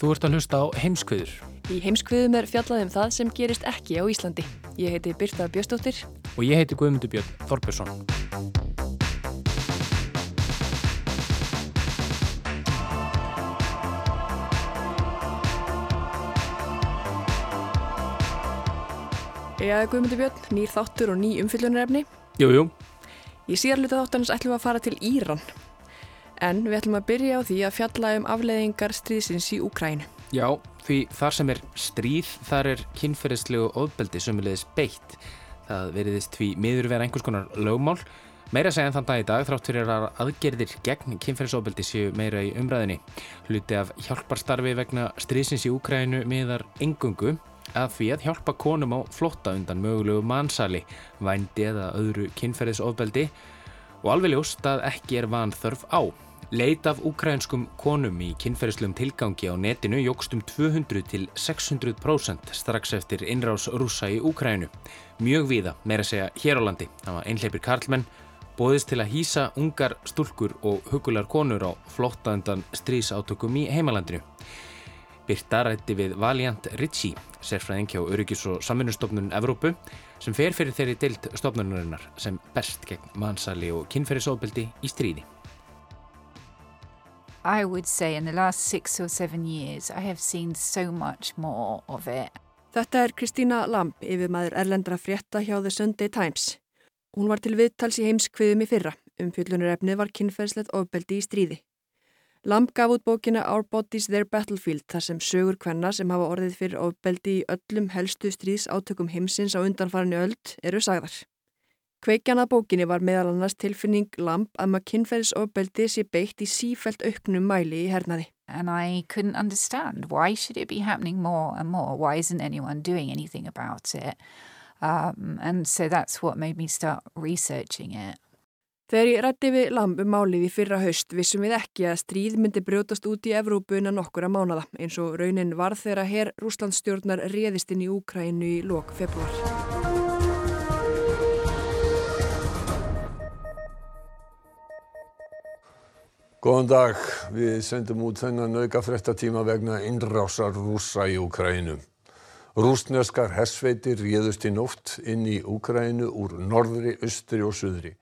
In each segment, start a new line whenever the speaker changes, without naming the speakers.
Þú ert að hlusta á heimskviður
Í heimskviðum er fjallað um það sem gerist ekki á Íslandi. Ég heiti Birta Bjöstóttir.
og ég heiti Guðmundur Björn Þorbjörnsson.
Eða Guðmundur Björn, nýr þáttur og ný umfyllunarefni.
Jú, jú,
Í síðarluta þáttanins ætlum við að fara til Íran. En við ætlum að byrja á því að fjalla um afleðingar stríðsins í Úkrænu.
já, því þar sem er stríð, þar er kynferðislegu ofbeldi sömulegis beitt. Það veriðist því miður vera einhvers konar lögmál. Meira segja en þann dag í dag þrátt fyrir að aðgerðir gegn kynferðisofbeldi séu meira í umræðinni. Hluti af hjálparstarfi vegna stríðsins í Úkrænu miðar engungu að því að hjálpa konum á flotta undan mögulegu mannsali, vændi eða öðru kynferðisofbeldi og alveg ljóst að ekki er vanþörf á. Leit af úkrænskum konum í kynferðislegum tilgangi á netinu jógst um 200 til 600% strax eftir innrás rúsa í Úkrænu. Mjög víða, meira segja hér á landi. Það var einhleipir karlmenn, bóðist til að hýsa ungar stúlkur og hugular konur á flotta undan stríðsátökum í heimalandinu. Birta rætti við Valiant Ritchie, sérfræðing hjá Öryggis og Samvinnustofnun Evrópu, sem fer fyrir þeirri deilt stofnunarinnar sem best gegn mannsali og kynferðisofbeldi í stríði.
I would say in the last six or seven years, I have seen so much more of it.
Þetta er Kristína Lamb, yfirmaður erlendra frétta hjá The Sunday Times. Hún var til viðtals í heimskviðum í fyrra. Umfjöllunarefnið var kynferðslegt ofbeldi í stríði. Lamb gaf út bókina Our Bodies Their Battlefield þar sem sögur kvenna sem hafa orðið fyrir ofbeldi í öllum helstu stríðsátökum heimsins á undanfarinu öld eru sagðar. Kveikjan að bókinni var meðal annars tilfinning Lamb að maður kynferðisofbeldi sé beitt í sífælt auknum mæli í hernaði.
And I couldn't understand why should it be happening more and more? Why isn't anyone doing anything about it? Um, and so that's what made me start researching it.
Þegar ég rætti við Lamb um málið í fyrra haust vissum við ekki að stríð myndi brjótast út í Evrópu innan nokkura mánada eins og raunin var þegar herr Rúslandsstjórnar réðist inn í Úkrænu í lok februar.
Góðan dag, við sendum út þennan auka fréttatíma vegna innrásar rússa í Úkrænu. Rúsneskar hersveitir réðust í nótt inn í Úkrænu úr norðri, austri og suðri.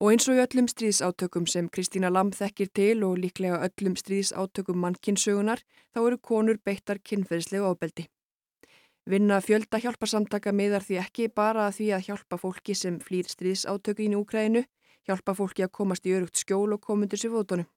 Og eins og í öllum stríðsátökum sem Kristína Lamb þekkir til og líklega öllum stríðsátökum mannkinsögunar þá eru konur beittar kynferðislegu ofbeldi. Vinna fjölda hjálparsamtaka miðar því ekki bara að því að hjálpa fólki sem flýr stríðsátökin í Úkrænu, hjálpa fólki að komast í örugt skjól og komundur sér fótunum.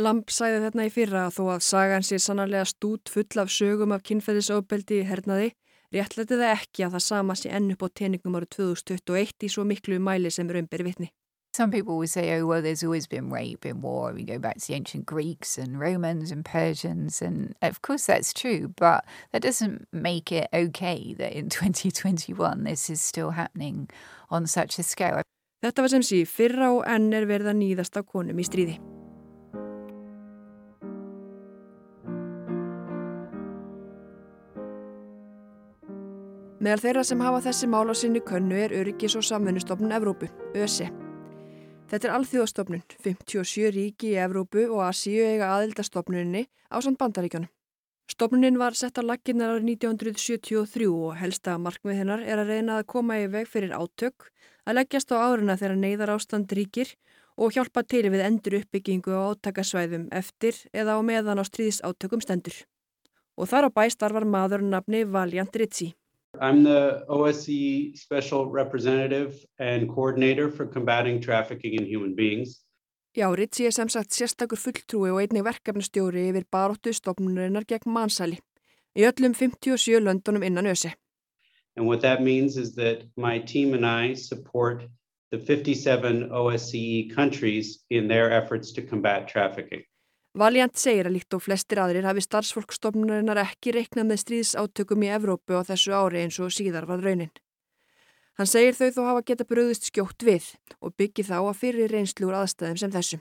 Lamb sæði þetta í fyrra að þó að sagan sé sannarlega stút full af sögum af kynferðisofbeldi í hernaði, réttlæti það ekki að það sama sé enn upp á teningum árið 2021 í svo miklu mæli sem raunberi vitni.
Some people will say, oh, well, there's always been rape in war. We go back to the ancient Greeks and Romans and Persians. And of course, that's true. But that doesn't make it okay that in 2021 this is still happening on such a scale.
Þetta var sem sé fyrra og enn er verið að nýðast á konum í stríði. Meðal þeirra sem hafa þessi mál á sinni könnu er Öryggis og samfunnustofnun Evrópu, ÖSE. Þetta er alþjóðastofnun, 57 ríki í Evrópu og Asíu eiga aðildastofnuninni á samt bandaríkjónum. Stofnunin var sett á laginnar árið 1973 og helsta markmið hennar er að reyna að koma í veg fyrir átök, að leggjast á áruna þegar neyðar ástand ríkir og hjálpa til við endur uppbyggingu á átakasvæðum eftir eða á meðan á stríðsátökum stendur. Og þar á bæ starfar maður nafni Valiant Ritchie.
I'm the OSCE Special Representative and Coordinator for Combating Trafficking in Human Beings.
Já, Ritchie er sem sagt sérstakur fulltrúi og einnig verkefnastjóri yfir baróttu stopnurinnar gegn mannsæli í öllum 57 löndunum innan ösi.
And what that means is that my team and I support the 57 OSCE countries in their efforts to combat trafficking.
Valiant segir að líkt og flestir aðrir hafi starfsfólkstofnunarinnar ekki reiknað með stríðsátökum í Evrópu á þessu ári eins og síðar var raunin. Hann segir þau þó hafa geta bröðist skjótt við og byggi þá að fyrir reynslu úr aðstæðum sem þessum.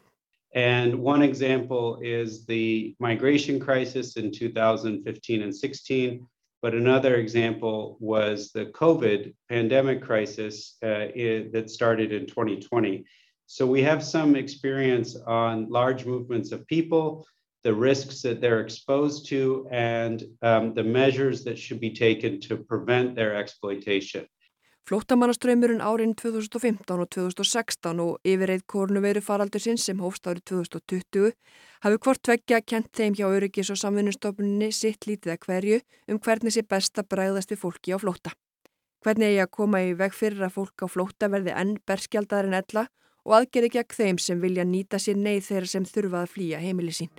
And one example is the migration crisis in 2015 and 16, but another example was the COVID pandemic crisis uh, that started in 2020. So we have some experience on large movements of people, the risks that they're exposed to, and um, the measures that should be taken to prevent their exploitation.
Flóttamannaströymurinn árin 2015 og 2016 og yfirreið korunveru faraldur sinn sem hófst árið 2020 hafi hvort tveggja kent þeim hjá öryggis og samvinnustofnunni sitt lítið að hverju um hvernig sé best að bræðast við fólki á flótta. Hvernig eigi að koma í veg fyrir að fólk á flótta verði enn berskjaldar en ella og aðgerði gegn þeim sem vilja nýta sér neyð þeirra sem þurfa að flýja heimili sín.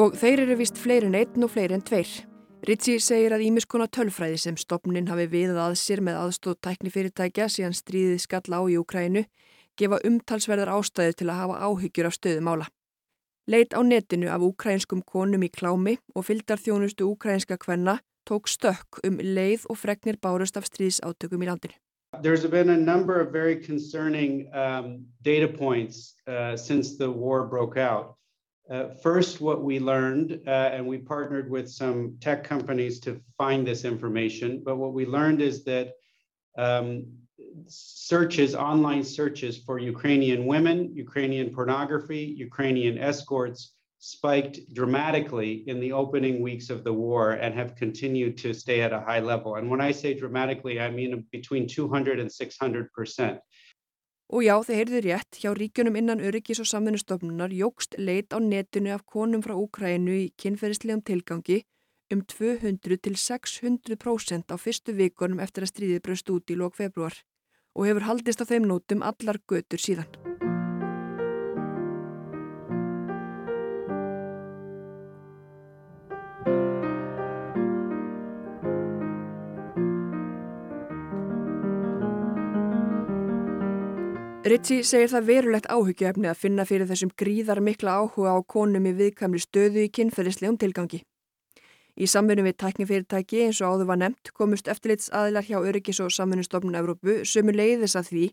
Og þeir eru vist fleiri en einn og fleiri en tveir. Ritchie segir að ímiskona tölfræði sem stopnin hafi viðað að sér með aðstóð tæknifyrirtækja síðan stríðið skall á í Ukrænu gefa umtalsverðar ástæðu til að hafa áhyggjur af stöðumála. Leit á netinu af ukrænskum konum í klámi og fyldar þjónustu ukrænska kvenna tók stökk um leið og fregnir bárust af stríðsátökum í landinu.
There's been a number of very concerning um, data points uh, since the war broke out. Uh, first, what we learned, uh, and we partnered with some tech companies to find this information, but what we learned is that um, searches, online searches for Ukrainian women, Ukrainian pornography, Ukrainian escorts spiked dramatically in the opening weeks of the war and have continued to stay at a high level. And when I say dramatically, I mean between 200 and 600 percent.
Og já, þið heyrðu rétt, hjá ríkjunum innan öryggis og samvinnustofnunar jógst leit á netinu af konum frá Úkrænu í kynferðislegum tilgangi um 200 til 600 prósent á fyrstu vikunum eftir að stríðið bröst út í lók februar og hefur haldist á þeim nótum allar götur síðan. Ritchie segir það verulegt áhyggjuefni að finna fyrir þessum gríðar mikla áhuga á konum í viðkamli stöðu í kynferðislegum tilgangi. Í samfunum við tæknifyrirtæki eins og áður var nefnt komust eftirlits aðilar hjá Öryggis og samfunnustofnun Evrópu sömu leiðis að því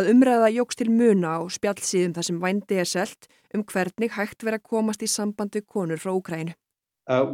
að umræða jóks til muna á spjallsíðum þar sem vændi er selt um hvernig hægt vera að komast í samband við konur frá Úkrænu.
Uh,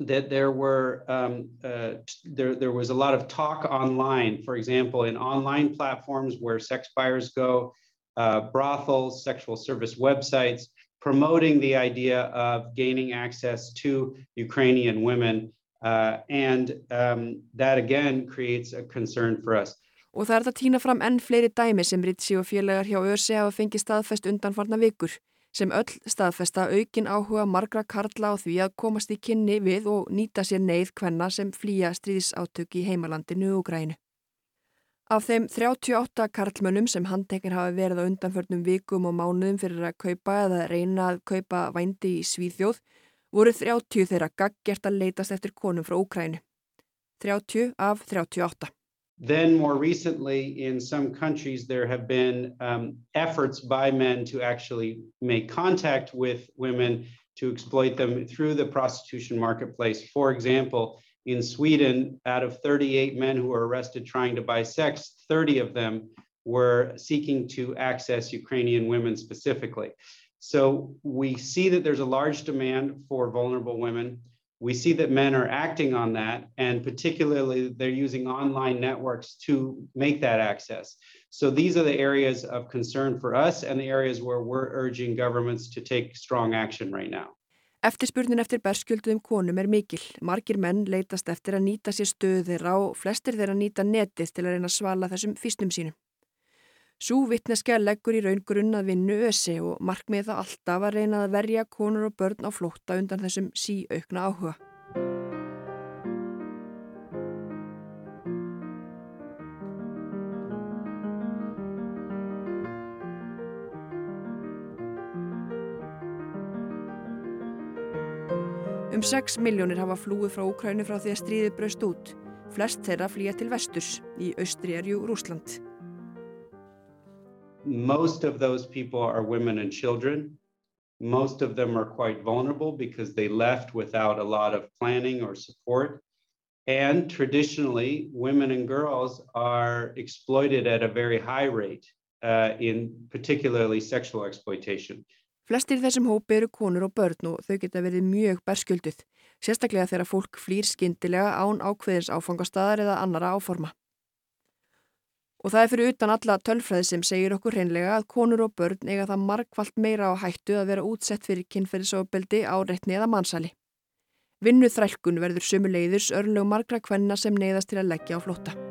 that there were um, uh, there there was a lot of talk online. For example, in online platforms where sex buyers go, uh, brothels, sexual service websites, promoting the idea of gaining access to Ukrainian women, uh, and um, that again creates a concern for us.
Og það er það týna fram enn fleiri dæmi sem Ritsi og félagar hjá ÖSE hafa fengið staðfest undanfarna vikur sem öll staðfesta aukin áhuga margra karla á því að komast í kynni við og nýta sér neyð hvenna sem flýja stríðsátök í heimalandinu og grænu. Af þeim 38 karlmönnum sem handtekir hafa verið á undanförnum vikum og mánuðum fyrir að kaupa eða reyna að kaupa vændi í Svíþjóð voru 30 þeirra gaggjert að leitast eftir konum frá Úkrænu. 30 af 38.
Then, more recently, in some countries, there have been um, efforts by men to actually make contact with women to exploit them through the prostitution marketplace. For example, in Sweden, out of 38 men who were arrested trying to buy sex, 30 of them were seeking to access Ukrainian women specifically. So we see that there's a large demand for vulnerable women we see that men are acting on that, and particularly they're using online networks to make that access. So these are the areas of concern for us and the areas where we're urging governments to take strong action right now.
Eftirspurnin eftir berskjölduðum konum er mikil. Margir menn leitast eftir að nýta sér stöðu þeirra og flestir þeirra nýta netið til að reyna að svala þessum fýstum sínum. Sú vittneska leggur í raun grunn að vinnu ösi og markmið það alltaf að reyna að verja konur og börn á flótta undan þessum síaukna áhuga. Um 6 miljónir hafa flúið frá Úkrænu frá því að stríðið braust út. Flest þeirra flýja til vesturs. Í austri er jú Rúsland.
Most of those people are women and children. Most of them are quite vulnerable because they left without a lot of planning or support. And traditionally, women and girls are exploited at a very high rate, uh, in particularly sexual exploitation.
Flestir þessum hópi eru konur og börn og þau geta verið mjög berskjölduð, sérstaklega þegar fólk flýr skindilega án ákveðins áfangastadar eða annara áforma. Og það er fyrir utan alla tölfræði sem segir okkur hreinlega að konur og börn eiga það margfalt meira á hættu að vera útsett fyrir kynferðisofbeldi, áreitni eða mannsæli. Vinnu þrælkun verður sumuleiðurs örlög margra kvenna sem neyðast til að leggja á flótta.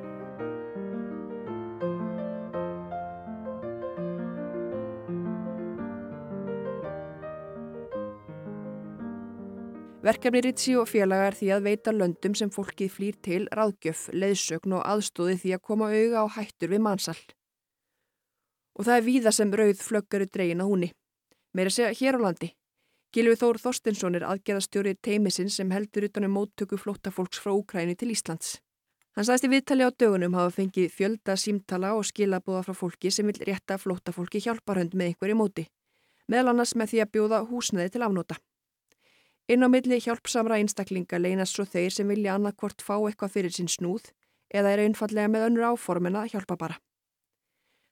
Verkefni Ritsi og félaga er því að veita löndum sem fólkið flýr til ráðgjöf, leiðsögn og aðstóði því að koma auga á hættur við mannsal. Og það er víða sem rauð flöggaru dregin að húnni. Meira segja hér á landi. Gilvi Þór Þorstinsson er aðgerðastjóri teimisinn sem heldur utanum móttöku flóttafólks frá Úkræni til Íslands. Hann sagðist í viðtali á dögunum hafa fengið fjölda símtala og skilabúða frá fólki sem vil rétta flóttafólki hjálparhönd með einhverju móti. Meðal annars með því að bjóða húsnaði til afnóta. Inn á milli hjálpsamra einstaklinga leynast svo þeir sem vilja annarkvort fá eitthvað fyrir sín snúð eða er einfallega með önnur áformin að hjálpa bara.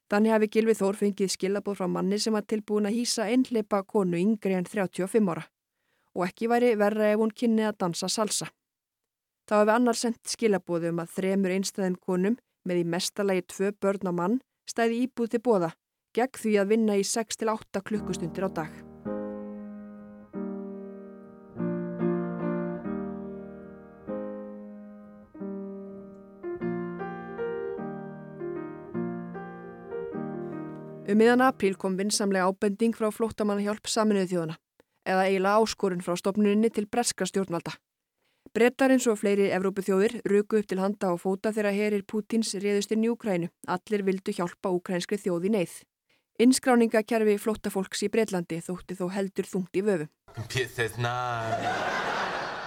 Þannig hafi Gilvi Þór fengið skilabóð frá manni sem var tilbúin að hýsa einhleipa konu yngri en 35 ára og ekki væri verra ef hún kynni að dansa salsa. Þá hefði annar sendt skilabóð um að þremur einstæðum konum með í mestalagi tvö börn á mann stæði íbúð til bóða gegn því að vinna í 6-8 klukkustundir á dag. Um miðan apríl kom vinsamlega ábending frá flóttamannahjálp saminuðu þjóðana, eða eiginlega áskorun frá stopnuninni til breska stjórnvalda. Brettar eins og fleiri Evrópuþjóðir ruku upp til handa og fóta þegar herir Pútins réðust inn í Úkrænu. Allir vildu hjálpa úkrænskri þjóði neyð. Inskráningakerfi flóttafólks í Breitlandi þótti þó heldur þungt í vöfu.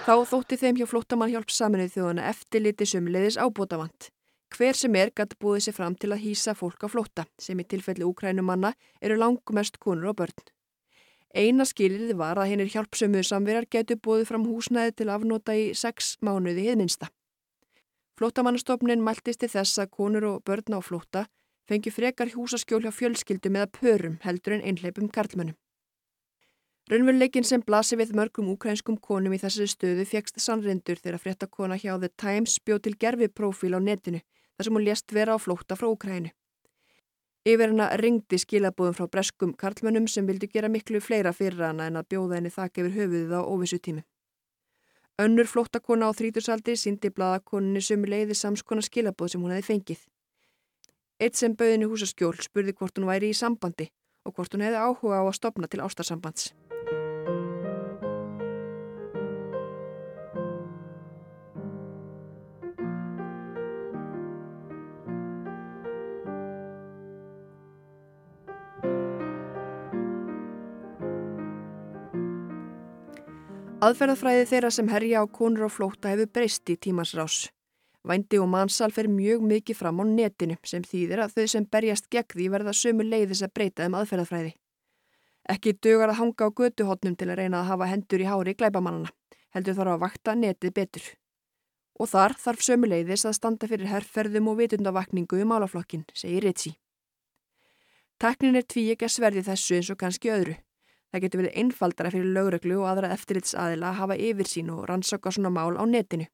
Þá þótti þeim hjá flóttamannhjálp saminuðu þjóðana eftirliti sumleiðis ábótavant. Hver sem er gæti búið sér fram til að hýsa fólk á flótta sem í tilfelli úkrænumanna eru langmest konur og börn. Eina skilirði var að hennir hjálpsömuðu samverjar getur búið fram húsnæði til afnóta í sex mánuði hiðminsta. Flóttamannastofnin mæltist til þess að konur og börn á flótta fengi frekar húsaskjól hjá fjölskyldum eða pörum heldur en einhleipum karlmönnum. Raunveruleikin sem blasi við mörgum úkrænskum konum í þessari stöðu fegst sannrindur þegar fréttakona hjá The Times bjóð til gerfi profíl á netinu þar sem hún lést vera á flótta frá Ukrænu. Yfir hana ringdi skilabúðum frá breskum karlmönnum sem vildi gera miklu fleira fyrir hana en að bjóða henni þakka yfir höfuðið á óvissu tími. Önnur flóttakona á þrítursaldi síndi bladakoninni sömu leiði samskona skilabúð sem hún hefði fengið. Eitt sem bauðinni húsaskjól spurði hvort hún væri í sambandi og hvort hún hefði áhuga á að stopna til ástarsambands. Aðferðafræði þeirra sem herja á konur og flóta hefur breyst í tímansrás. Vændi og mannsal fer mjög mikið fram á netinu sem þýðir að þau sem berjast gegn því verða sömu leiðis að breyta um aðferðafræði. Ekki dögar að hanga á götuhotnum til að reyna að hafa hendur í hári glæbamannana, heldur þarf að vakta netið betur. Og þar þarf sömu leiðis að standa fyrir herrferðum og vitundavakningu um álaflokkin, segir Ritsi. Teknin er tví ekki að sverði þessu eins og kannski öðru. Það getur verið einfaldara fyrir lögreglu og aðra eftirlitsaðila að hafa yfirsýn og rannsaka svona mál á netinu.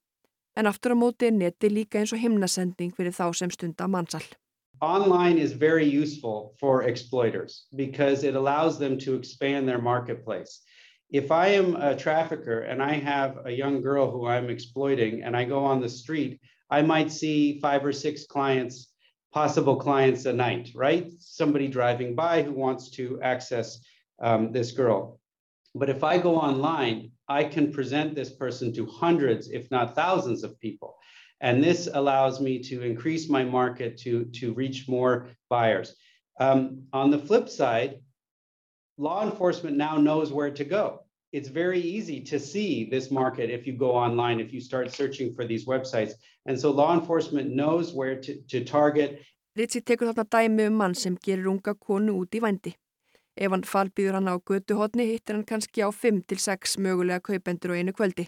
En aftur á móti er neti líka eins og himnasending fyrir þá sem stunda mannsal.
Online is very useful for exploiters because it allows them to expand their marketplace. if I am a trafficker and I have a young girl who I'm exploiting and I go on the street, I might see five or six clients, possible clients a night, right? Somebody driving by who wants to access um, this girl. But if I go online, I can present this person to hundreds, if not thousands of people. And this allows me to increase my market to, to reach more buyers. Um, on the flip side, law enforcement now knows where to go. It's very easy to see this market if you go online, if you start searching for these websites. And so law enforcement knows where to, to target.
Ritsi tekur þarna dæmi um mann sem gerir unga konu út í vændi. Ef hann falbýður hann á götuhotni hittir hann kannski á 5-6 mögulega kaupendur á einu kvöldi.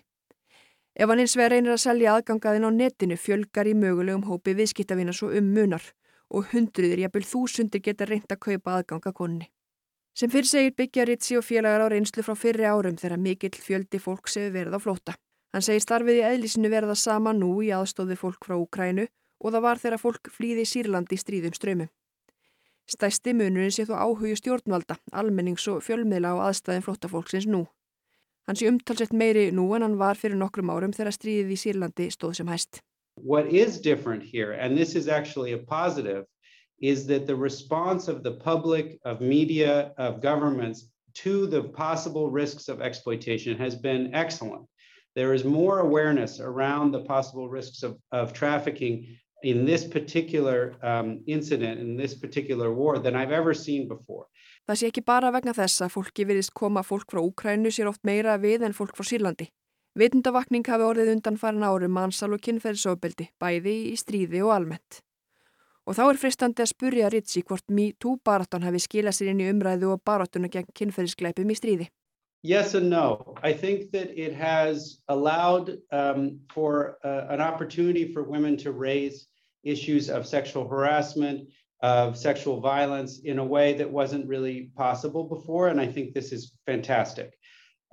Ef hann eins vegar reynir að selja aðgangaðin á netinu fjölgar í mögulegum hópi viðskiptavina svo um munar og hundruður, jafnvel þúsundir geta reynd að kaupa aðganga konni. Sem fyrir segir byggja Ritsi og félagar á reynslu frá fyrri árum þegar mikill fjöldi fólk séu verið á flóta. Hann segir starfið í eðlisinu verða sama nú í aðstóði fólk frá Ukrænu og það var þegar fólk flýði Sýrlandi stríðum ströymum. Stæsti munurinn sé þó áhugju stjórnvalda, almennings og fjölmiðla á aðstæðin flóttafólksins nú. Hann sé umtalsett meiri nú en hann var fyrir nokkrum árum þegar stríðið í Sýrlandi stóð sem hæst.
What is different here, and this is actually a positive, is that the response of the public, of media, of governments to the possible risks of exploitation has been excellent. There is more awareness around the possible risks of, of trafficking in this particular um, incident, in this particular war, than I've ever seen before.
Það sé ekki bara vegna þess að fólki virðist koma fólk frá Úkrænu sér oft meira við en fólk frá Sýrlandi. Vitundavakning hafi orðið undan farin árum mannsal og kynferðsofbeldi, bæði í stríði og almennt. Og þá er fristandi að spurja Ritsi hvort MeToo baráttun hafi skilað sér inn í umræðu og baráttuna gegn kynferðisgleipum í stríði.
Yes and no. I think that it has allowed um, for uh, an opportunity for women to raise issues of sexual harassment, of sexual violence in a way that wasn't really possible before. And I think this is fantastic.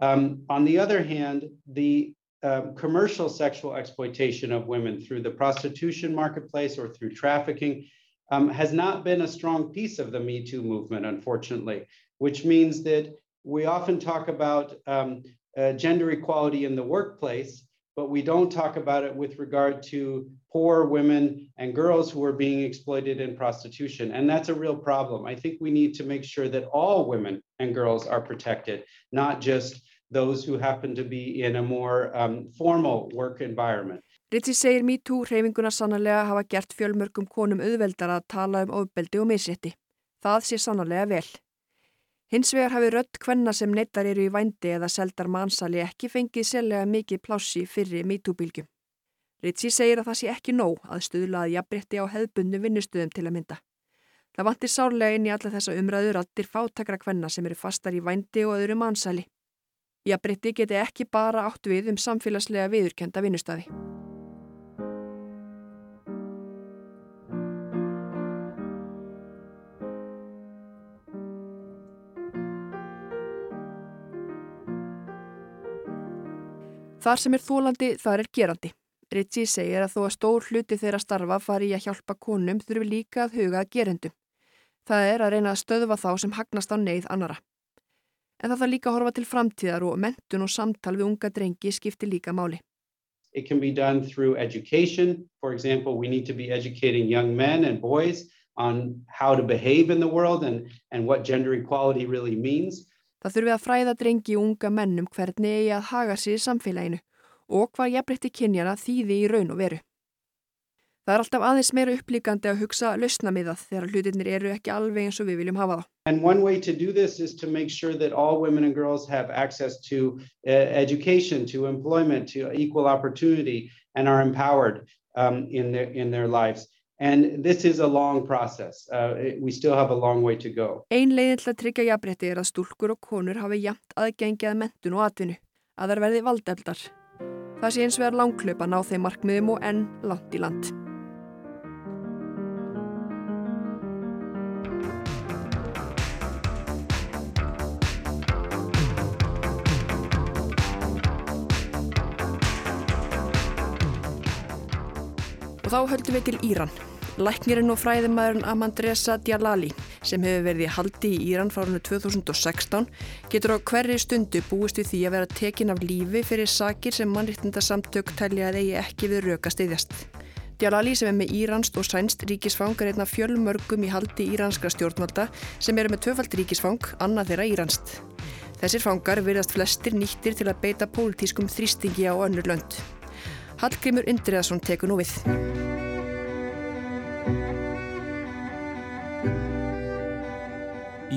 Um, on the other hand, the um, commercial sexual exploitation of women through the prostitution marketplace or through trafficking um, has not been a strong piece of the Me Too movement, unfortunately, which means that we often talk about um, uh, gender equality in the workplace, but we don't talk about it with regard to poor women and girls who are being exploited in prostitution. And that's a real problem. I think we need to make sure that all women and girls are protected, not just those who happen to be in a more um, formal work environment.
Ritsi segir MeToo hreyfinguna sannarlega hafa gert fjölmörgum konum auðveldar að tala um ofbeldi og misrétti. Það sé sannarlega vel. Hins vegar hafi rött hvenna sem neittar eru í vændi eða seldar mannsali ekki fengið sérlega mikið plássi fyrir MeToo-bylgjum. Ritsi segir að það sé ekki nóg að stuðla að jafnbrytti á hefðbundum vinnustöðum til að mynda. Það vantir sárlega inn í alla þessa umræður allir fátakra hvenna sem eru fastar í vændi og öðru mannsali. Jafnbrytti geti ekki bara átt við um samfélagslega viðurkenda vinnustöði. Þar sem er þólandi, þar er gerandi. Ritchie segir að þó að stór hluti þeirra starfa fari í að hjálpa konum þurfi líka að huga að gerendum. Það er að reyna að stöðva þá sem hagnast á neyð annara. En það þarf líka að horfa til framtíðar og mentun og samtal við unga drengi skiptir líka máli.
It can be done through education. For example, we need to be educating young men and boys on how to behave in the world and, and what gender equality really means.
Það þurfi að fræða drengi unga mennum hvernig eigi að haga sér í samfélaginu og hvað jafnbreytti kynjana þýði í raun og veru. Það er alltaf aðeins meira upplíkandi að hugsa lausnamiðað þegar hlutinir eru ekki alveg eins og við viljum hafa þá.
And one way to do this is to make sure that all women and girls have access to uh, education, to employment, to equal opportunity and are empowered um, in, their, in their lives. And this is a long process. Uh, we still have a long way to go.
Ein leiðin til að tryggja jafnbreytti er að stúlkur og konur hafi jafnt aðgengi að mentun og atvinnu, að þær verði valdefldar. Það sé eins vegar langklöp að ná þeim markmiðum og enn langt í land. Og þá höldum við til Íran. Læknirinn og fræðimæðurinn Amandresa Djalali sem hefur verið í haldi í Íran frá árunni 2016 getur á hverri stundu búist við því að vera tekin af lífi fyrir sakir sem mannriktndasamtök telja að eigi ekki við röka stiðjast. Djalali sem er með íranst og sænst ríkisfang er einna fjölmörgum í haldi íranskra stjórnvalda sem eru með tvöfald ríkisfang, annað þeirra íranst. Þessir fangar verðast flestir nýttir til að beita pólitískum þrýstingi á önnur lönd. Hallgrimur Indriðarsson tekur nú við.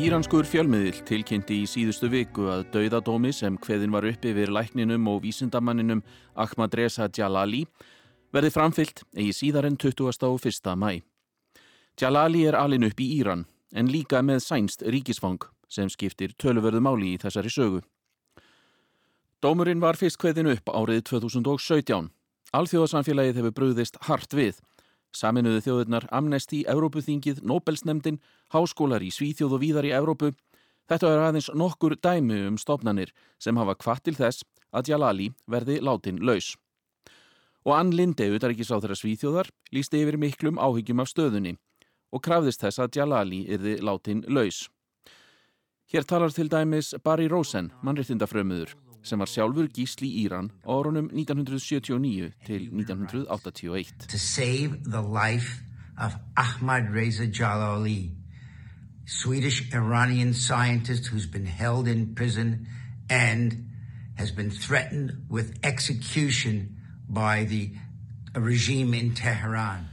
Íranskur fjölmiðil tilkynnti í síðustu viku að dauðadómi sem hveðin var uppi við lækninum og vísindamanninum Ahmad Reza Jalali verði framfyllt eigi síðar en 21. mæ. Jalali er alin upp í Íran en líka með sænst ríkisfang sem skiptir töluverðu máli í þessari sögu. Dómurinn var fyrst hveðin upp árið 2017. Alþjóðasamfélagið hefur brúðist hart við Saminuðu þjóðurnar Amnesty, Evrópuþingið, Nobelsnemdin, háskólar í Svíþjóð og víðar í Evrópu. Þetta er aðeins nokkur dæmi um stofnanir sem hafa kvart til þess að Jalali verði látin laus. Og Ann Linde, þeirra Svíþjóðar, lísti yfir miklum áhyggjum af stöðunni og krafðist þess að Jalali yrði látin laus. Hér talar til dæmis Barry Rosen, mannréttindafrömuður sem var sjálfur gísli í Íran á árunum 1979 til 1981. To save the life of Ahmad Reza Jalali, Swedish-Iranian scientist who's been held in prison and has been threatened with execution by the regime in Tehran.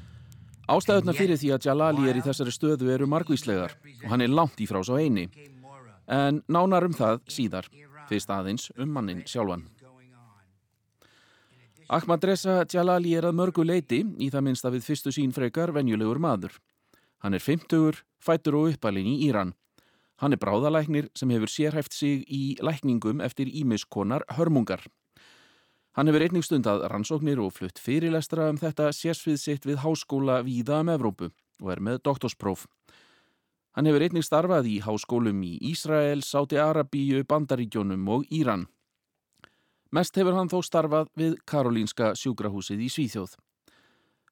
Ástæðuna fyrir því að Jalali er í þessari stöðu eru margvíslegar og hann er langt í frá svo eini. En nánar um það síðar fyrst aðeins um mannin sjálfan. Ahmad Reza Jalali er að mörgu leiti í það minnst að við fyrstu sín frekar venjulegur maður. Hann er 50, fættur og uppalinn í Íran. Hann er bráðalæknir sem hefur sérhæft sig í lækningum eftir ímiskonar hörmungar. Hann hefur einnig stundað rannsóknir og flutt fyrirlestra um þetta sérsvið sitt við háskóla víða um Evrópu og er með doktorspróf. Hann hefur einnig starfað í háskólum í Ísrael, Sáti-Arabíu, Bandaríkjónum og Íran. Mest hefur hann þó starfað við Karolínska sjúkrahúsið í Svíþjóð.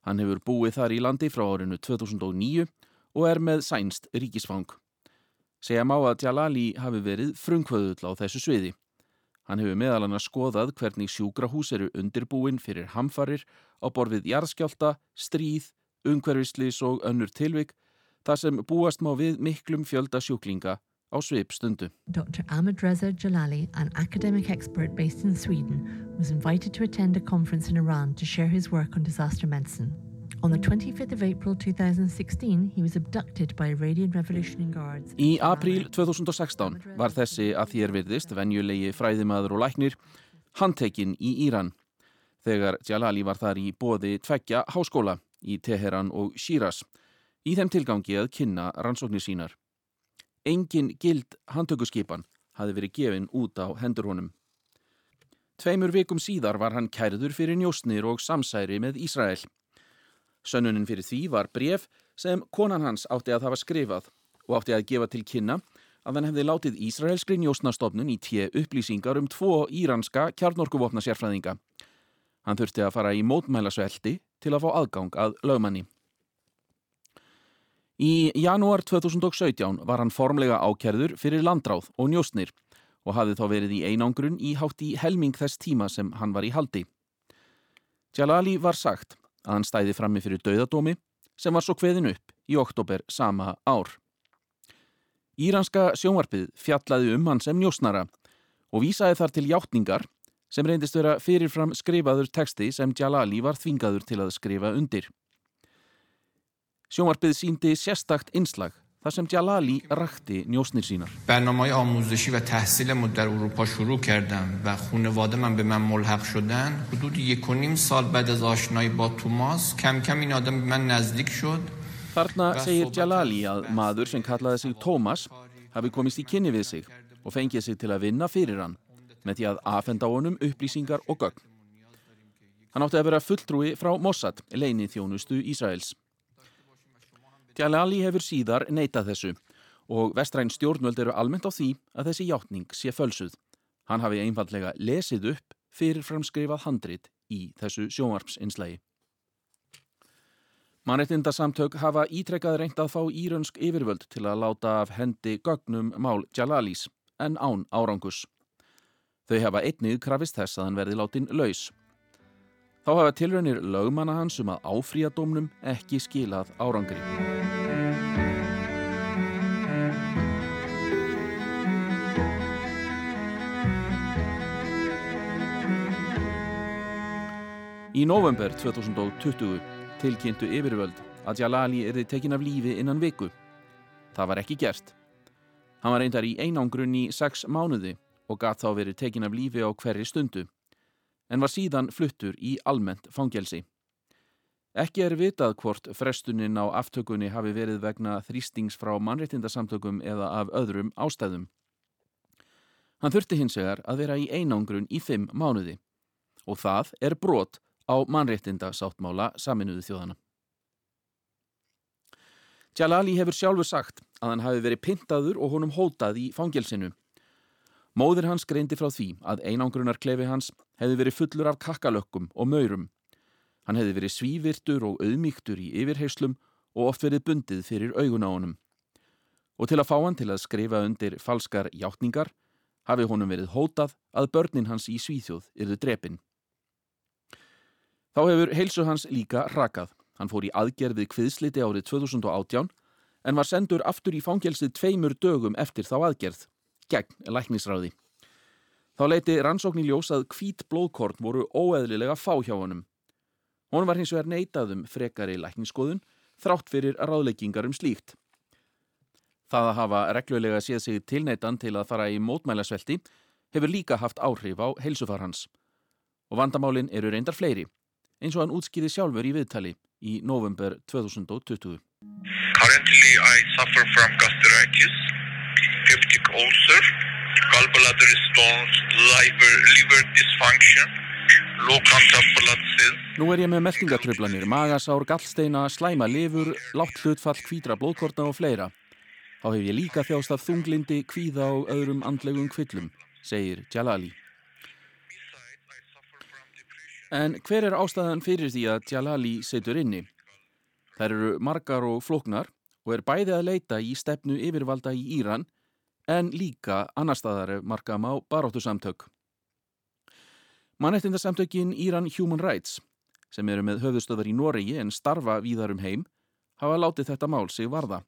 Hann hefur búið þar í landi frá árinu 2009 og er með sænst ríkisfang. Segja má að Jalali hafi verið frungkvöðull á þessu sviði. Hann hefur meðal hann að skoðað hvernig sjúkrahús eru undirbúin fyrir hamfarir á borfið jarðskjálta, stríð, umhverfislis og önnur tilvik þar sem búast má við miklum fjölda sjúklinga á svipstundu. Dr. Ahmed Reza Jalali, an academic expert based in Sweden, was invited to attend a conference in Iran to share his work on disaster medicine. On the 25th of April 2016, he was abducted by Iranian Revolutionary Guards. Í apríl 2016 var þessi að þér virðist venjulegi fræðimaður og læknir handtekinn í Íran. Þegar Jalali var þar í bóði tveggja háskóla í Teheran og Shiraz í þeim tilgangi að kynna rannsóknir sínar. Engin gild handtökuskipan hafi verið gefin út á hendur honum. Tveimur vikum síðar var hann kærður fyrir njóstnir og samsæri með Ísrael. Sönnunin fyrir því var bref sem konan hans átti að hafa skrifað og átti að gefa til kynna að hann hefði látið Ísraelskri njóstnastofnun í tje upplýsingar um tvo íranska kjarnorkuvopna sérfræðinga. Hann þurfti að fara í mótmælasveldi til að fá aðgang að lögmanni. Í janúar 2017 var hann formlega ákerður fyrir landráð og njóstnir og hafði þá verið í einangrun í hátt í helming þess tíma sem hann var í haldi. Jalali var sagt að hann stæði frammi fyrir dauðadómi sem var svo hveðin upp í oktober sama ár. Íranska sjónvarpið fjallaði um hann sem njóstnara og vísaði þar til hjáttningar sem reyndist vera fyrirfram skrifaður texti sem Jalali var þvingaður til að skrifa undir. Sjónvarpið síndi sérstakt einslag þar sem Djalali rakti njósnir sínar. Þarna segir Djalali að maður sem kallaði sig Tómas hafi komist í kynni við sig og fengið sig til að vinna fyrir hann með því að afhenda honum upplýsingar og gögn. Hann átti að vera fulltrúi frá Mossad, leini þjónustu Ísraels. Jalali hefur síðar neitað þessu og vestræn stjórnvöld eru almennt á því að þessi hjáttning sé fölsuð. Hann hafi einfallega lesið upp fyrir framskrifað handrit í þessu sjónvarpsinslægi. Mannettindasamtök hafa ítrekkað reynd að fá írönsk yfirvöld til að láta af hendi gögnum mál Jalalis en án árangus. Þau hafa einnið krafist þess að hann verði látin laus. Þá hafa tilraunir lögmanna hans um að áfrýja dómnum ekki skilað árangri. Í november 2020 tilkynntu yfirvöld að Jalali erði tekin af lífi innan viku. Það var ekki gert. Hann var reyndar í einangrunn í sex mánuði og gatt þá verið tekin af lífi á hverri stundu, en var síðan fluttur í almennt fangelsi. Ekki er vitað hvort frestunin á aftökunni hafi verið vegna þrýstings frá mannréttindasamtökum eða af öðrum ástæðum. Hann þurfti hins vegar að vera í einangrunn í fimm mánuði og það er brot á mannréttinda sáttmála saminuðu þjóðana. Jalali hefur sjálfur sagt að hann hafi verið pintaður og honum hótað í fangelsinu. Móður hans greindi frá því að einangrunarklefi hans hefði verið fullur af kakkalökkum og maurum. Hann hefði verið svívirtur og auðmíktur í yfirheyslum og oft verið bundið fyrir augun á honum. Og til að fá hann til að skrifa undir falskar hjáttningar hafi honum verið hótað að börnin hans í Svíþjóð yrðu drepin. Þá hefur heilsu hans líka rakað. Hann fór í aðgerð við kviðsliti árið 2018 en var sendur aftur í fangelsið tveimur dögum eftir þá aðgerð, gegn læknisráði. Þá leiti rannsókn í ljós að hvít blóðkorn voru óeðlilega fá hjá honum. Hún var hins vegar neitaðum frekari lækningsskoðun þrátt fyrir ráðleggingar um slíkt. Það að hafa reglulega séð sig tilneitan til að fara í mótmælasvelti hefur líka haft áhrif á heilsufar hans. Og vandamálin eru reyndar fleiri eins og hann útskýði sjálfur í viðtali í november 2020.
Currently I suffer from gastritis, peptic ulcer, gallbladder stones, liver, liver dysfunction, low count of blood cells.
Nú er ég með meldingatröflanir, magasár, gallsteina, slæma lifur, látt hlutfall, kvítra blóðkortna og fleira. Þá hef ég líka þjást af þunglindi, kvíða og öðrum andlegum kvillum, segir Jalali. En hver er ástæðan fyrir því að Jalali setur inni? Það eru margar og floknar og er bæði að leita í stefnu yfirvalda í Íran en líka annar staðar markam á baróttu samtök. Mannettindarsamtökin Íran Human Rights sem eru með höfðustöðar í Noregi en starfa víðar um heim hafa látið þetta mál sig varða.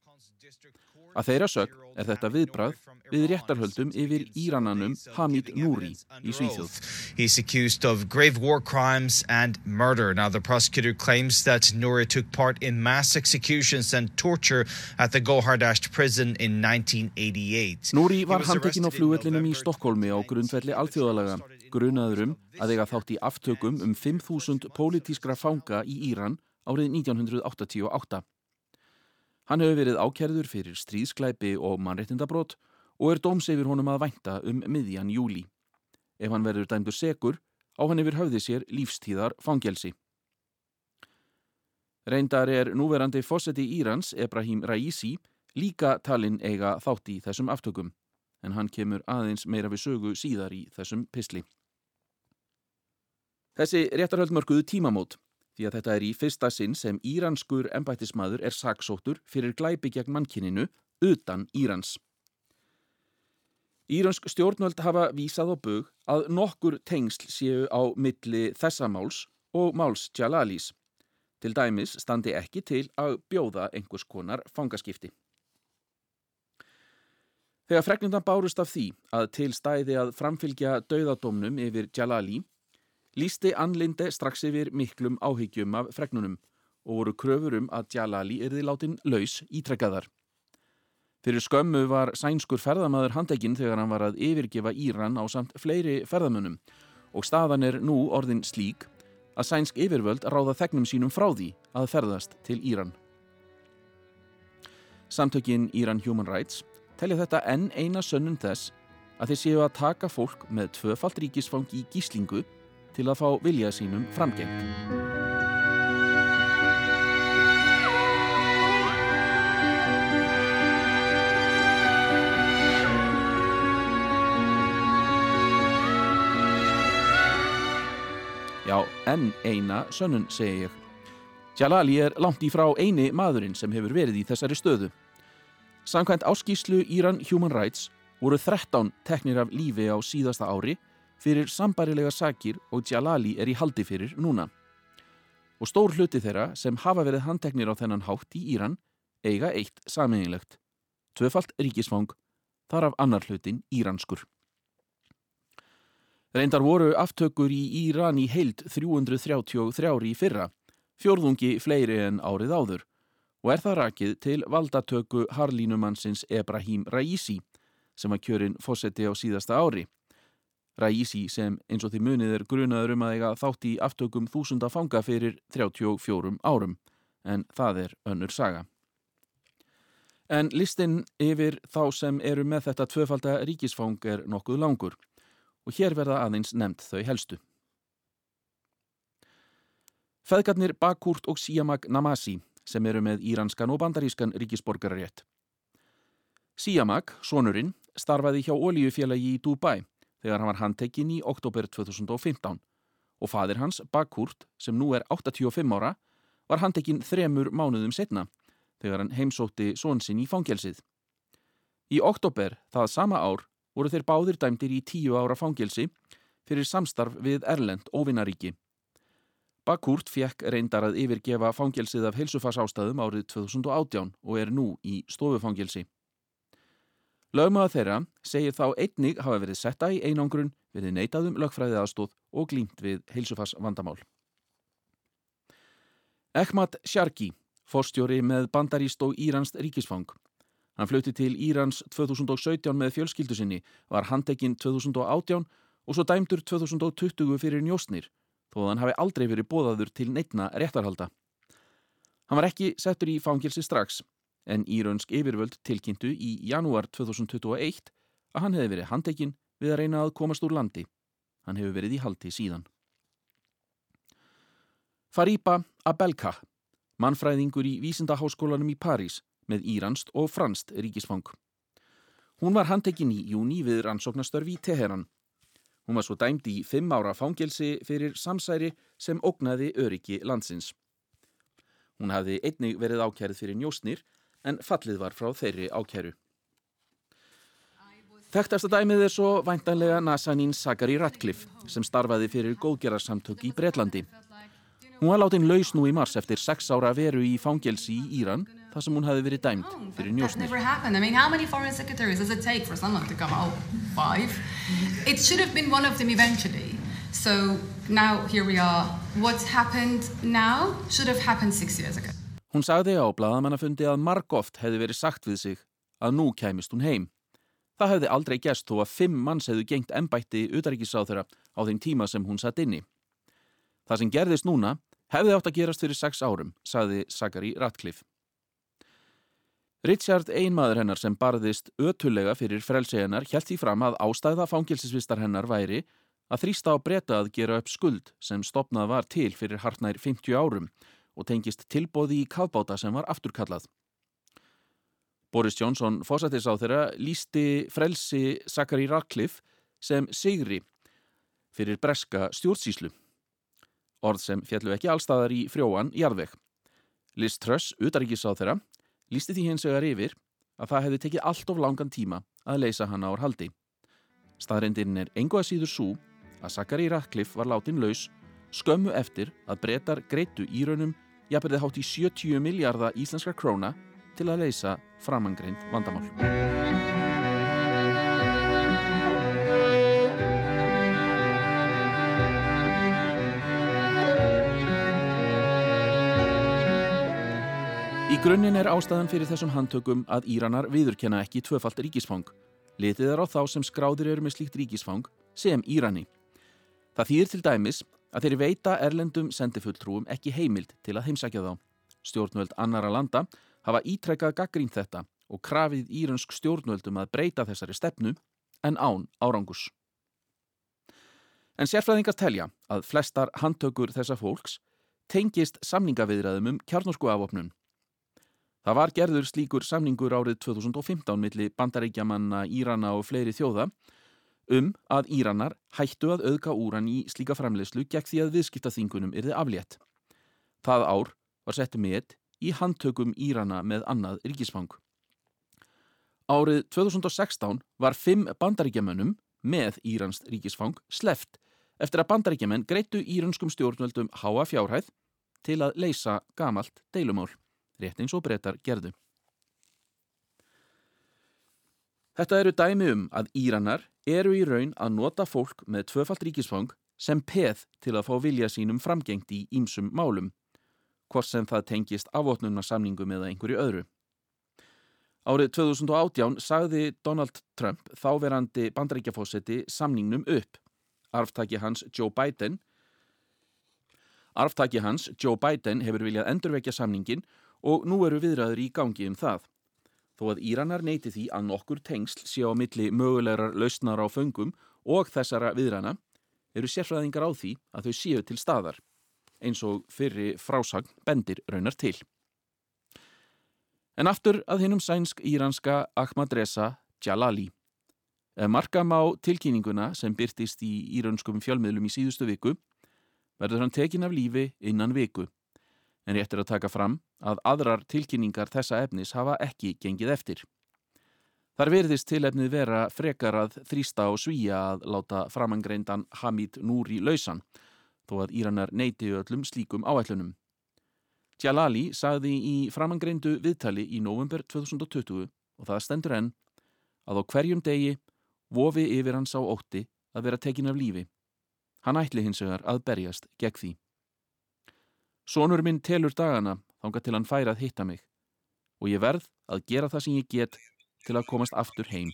Að þeirra sög er þetta viðbrað við réttarhöldum yfir Írananum Hamid Nouri í Svíþjóð.
He's accused of grave war crimes and murder. Now the prosecutor claims that Nouri took part in mass executions and torture at the Gohardasht prison in 1988.
Nouri var handekinn á flugvellinum í Stokkólmi á grundvelli alþjóðalega, grunaðurum að eiga þátt í aftökum um 5.000 pólitískra fanga í Íran árið 1988. Hann hefur verið ákerður fyrir stríðsklæpi og mannrettindabrót og er dóms yfir honum að vænta um miðjan júli. Ef hann verður dæmdur segur, á hann yfir höfði sér lífstíðar fangelsi. Reyndar er núverandi fósetti Írans, Ebrahim Raisi, líka talinn eiga þátt í þessum aftökum, en hann kemur aðeins meira við sögu síðar í þessum pisli. Þessi réttarhöldmörkuðu tímamót því að þetta er í fyrsta sinn sem íranskur embættismadur er saksóttur fyrir glæpi gegn mannkininu utan Írans. Íransk stjórnvöld hafa vísað á bög að nokkur tengsl séu á milli þessa máls og máls Jalalis. Til dæmis standi ekki til að bjóða einhvers konar fangaskipti. Þegar fregnundan bárust af því að til stæði að framfylgja dauðadómnum yfir Jalali lísti Anlinde strax yfir miklum áhyggjum af fregnunum og voru kröfur um að Jalali erði látin laus ítrekkaðar. Fyrir skömmu var sænskur ferðamæður handekinn þegar hann var að yfirgefa Íran á samt fleiri ferðamönnum og staðan er nú orðin slík að sænsk yfirvöld ráða þegnum sínum frá því að ferðast til Íran. Samtökin Íran Human Rights telja þetta enn eina sönnum þess að þeir séu að taka fólk með tvöfalt ríkisfang í gíslingu til að fá vilja sínum framgengt. Já, enn eina sönnun segi ég. Jalali er langt í frá eini maðurinn sem hefur verið í þessari stöðu. Samkvæmt áskíslu Iran Human Rights voru 13 teknir af lífi á síðasta ári fyrir sambarilega sakir og Jalali er í haldi fyrir núna. Og stór hluti þeirra sem hafa verið handteknir á þennan hátt í Íran eiga eitt sameinlegt. Tvöfalt ríkisfang, þar af annar hlutin íranskur. Reyndar voru aftökur í Íran í heild 333 í fyrra, fjórðungi fleiri en árið áður og er það rakið til valdatöku harlínumannsins Ebrahim Raisi sem var kjörinn fósetti á síðasta ári. Raisi sem eins og því munið er grunaður um að eiga þátt í aftökum þúsunda fanga fyrir 34 árum, en það er önnur saga. En listin yfir þá sem eru með þetta tvöfalda ríkisfang er nokkuð langur og hér verða aðeins nefnt þau helstu. Feðgarnir Bakurt og Siamak Namasi sem eru með íranskan og bandarískan ríkisborgararétt. Siamak, sonurinn, starfaði hjá Ólíufélagi í Dubai þegar hann var handtekinn í oktober 2015 og fadir hans, Bakurt, sem nú er 85 ára, var handtekinn þremur mánuðum setna þegar hann heimsótti svonsinn í fangelsið. Í oktober það sama ár voru þeir báðir dæmdir í tíu ára fangelsi fyrir samstarf við Erlend óvinnaríki. Bakurt fekk reyndar að yfirgefa fangelsið af heilsufarsástaðum árið 2018 og er nú í stofufangelsi. Lögmaða þeirra segir þá einnig hafa verið setta í einangrun, verið neitaðum lögfræðið aðstóð og glýmt við heilsufarsvandamál. Ehmad Sharki, forstjóri með bandaríst og íranst ríkisfang. Hann flutti til Írans 2017 með fjölskyldu sinni, var handekinn 2018 og svo dæmdur 2020 fyrir njósnir þó að hann hafi aldrei verið bóðaður til neittna réttarhalda. Hann var ekki settur í fangilsi strax, en írönsk yfirvöld tilkynntu í janúar 2021 að hann hefði verið handekinn við að reyna að komast úr landi. Hann hefur verið í haldi síðan. Fariba Abelka, mannfræðingur í Vísindaháskólanum í París með íranst og franst ríkisfang. Hún var handekinn í júni við rannsóknastörfi í Teheran Hún var svo dæmd í fimm ára fangelsi fyrir samsæri sem ógnaði öryggi landsins. Hún hafði einnig verið ákjærið fyrir njósnir en fallið var frá þeirri ákjæru. Þekktasta dæmið er svo væntanlega Nazanin Sagari Ratcliffe sem starfaði fyrir góðgerarsamtök í Breitlandi. Hún var látin laus nú í mars eftir sex ára veru í fangelsi í Íran þar sem hún hafi verið dæmt fyrir njósnir.
I mean. So now here we are. What's happened now should have happened six years ago.
Hún sagði á bladamannafundi að margóft hefði verið sagt við sig að nú kæmist hún heim. Það hefði aldrei gæst þó að fimm manns hefðu gengt ennbætti utaríkisáþurra á þeim tíma sem hún satt inni. Það sem gerðist núna hefði átt að gerast fyrir sex árum, saði Sagari Ratcliffe. Richard, einmaður hennar sem barðist ötulega fyrir frelsi hennar, hjælt því fram að ástæða fangilsisvistar hennar væri að þrýsta á breyta að gera upp skuld sem stopnað var til fyrir hartnær 50 árum og tengist tilbóði í kafbáta sem var afturkallað. Boris Johnson, fósættis á þeirra, lísti frelsi Sagari Ratcliffe sem sigri fyrir breska stjórnsíslu orð sem fjallu ekki allstaðar í frjóan jarðveg. Liz Truss, utaríkis á þeirra, lísti því hins vegar yfir að það hefði tekið allt of langan tíma að leysa hana ár haldi. Staðrindin er engu að síður svo að Sakari Ratcliffe var látin laus skömmu eftir að breytar greitu í raunum jafnverði hátt í 70 miljardar íslenskar króna til að leysa framangreint vandamál. Í grunninn er ástæðan fyrir þessum handtökum að Íranar viðurkenna ekki tvöfalt ríkisfang. Litið er á þá sem skráðir eru með slíkt ríkisfang sem Írani. Það þýðir til dæmis að þeirri veita erlendum sendifulltrúum ekki heimild til að heimsækja þá. Stjórnvöld annara landa hafa ítrekkað gaggrínt þetta og krafið íransk stjórnvöldum að breyta þessari stefnu en án árangus. En sérfræðingar telja að flestar handtökur þessa fólks tengist samningaviðræðum um kjarnorsku afopnun Það var gerður slíkur samningur árið 2015 milli bandaríkjamanna Írana og fleiri þjóða um að Íranar hættu að auðga úran í slíka framlegslu gegn því að viðskiptaþingunum yrði aflétt. Það ár var settu með í handtökum Írana með annað ríkisfang. Árið 2016 var fimm bandaríkjamönnum með Írans ríkisfang sleft eftir að bandaríkjaman greitu íranskum stjórnvöldum háa fjárhæð til að leysa gamalt deilumál, rétt eins og breytar gerðu. Þetta eru dæmi um að Íranar eru í raun að nota fólk með tvöfalt ríkisfang sem peð til að fá vilja sínum framgengt í ímsum málum, hvort sem það tengist afvotnunarsamningum eða einhverju öðru. Árið 2018 sagði Donald Trump þáverandi bandaríkjafósetti samningnum upp. Arftaki hans Joe Biden Arftaki hans Joe Biden hefur viljað endurvekja samningin og nú eru viðræður í gangi um það. Þó að Íranar neyti því að nokkur tengsl sé á milli mögulegar lausnar á föngum og þessara viðræna eru sérfræðingar á því að þau séu til staðar, eins og fyrri frásagn bendir raunar til. En aftur að hinnum sænsk-íranska Ahmad Reza Jalali. Marka má tilkynninguna sem byrtist í íraunskum fjölmiðlum í síðustu viku, verður hann tekin af lífi innan viku. En rétt er að taka fram að aðrar tilkynningar þessa efnis hafa ekki gengið eftir. Þar verðist tilefnið vera frekar að þrýsta og svíja að láta framangreindan Hamid Núri lausan, þó að Íranar neyti öllum slíkum áætlunum. Jalali sagði í framangreindu viðtali í november 2020 og það stendur enn að á hverjum degi vofi yfir hans á ótti að vera tekin af lífi. Hann ætli hins vegar að berjast gegn því. Sónur minn telur dagana þánga til hann færa að hitta mig og ég verð að gera það sem ég get til að komast aftur heim,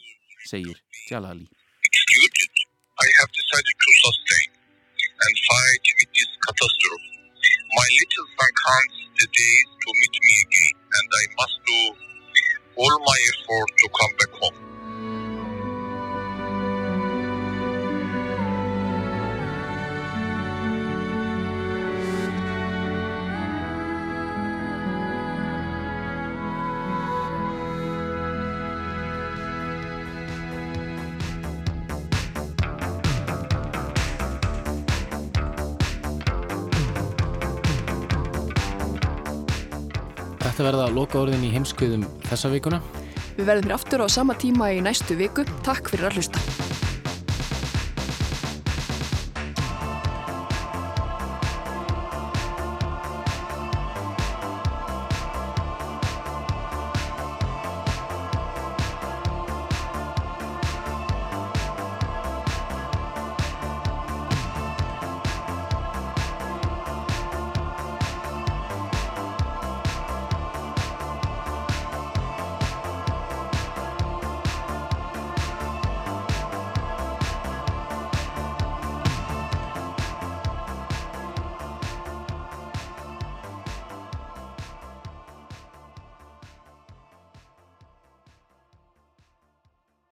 segir Jalali.
I have decided to sustain and fight with this catastrophe. My little son counts the days to meet me again and I must do all my effort to come back home.
Þetta verða loka orðin í heimskuðum þessa vikuna.
Við verðum hér aftur á sama tíma í næstu viku. Takk fyrir að hlusta.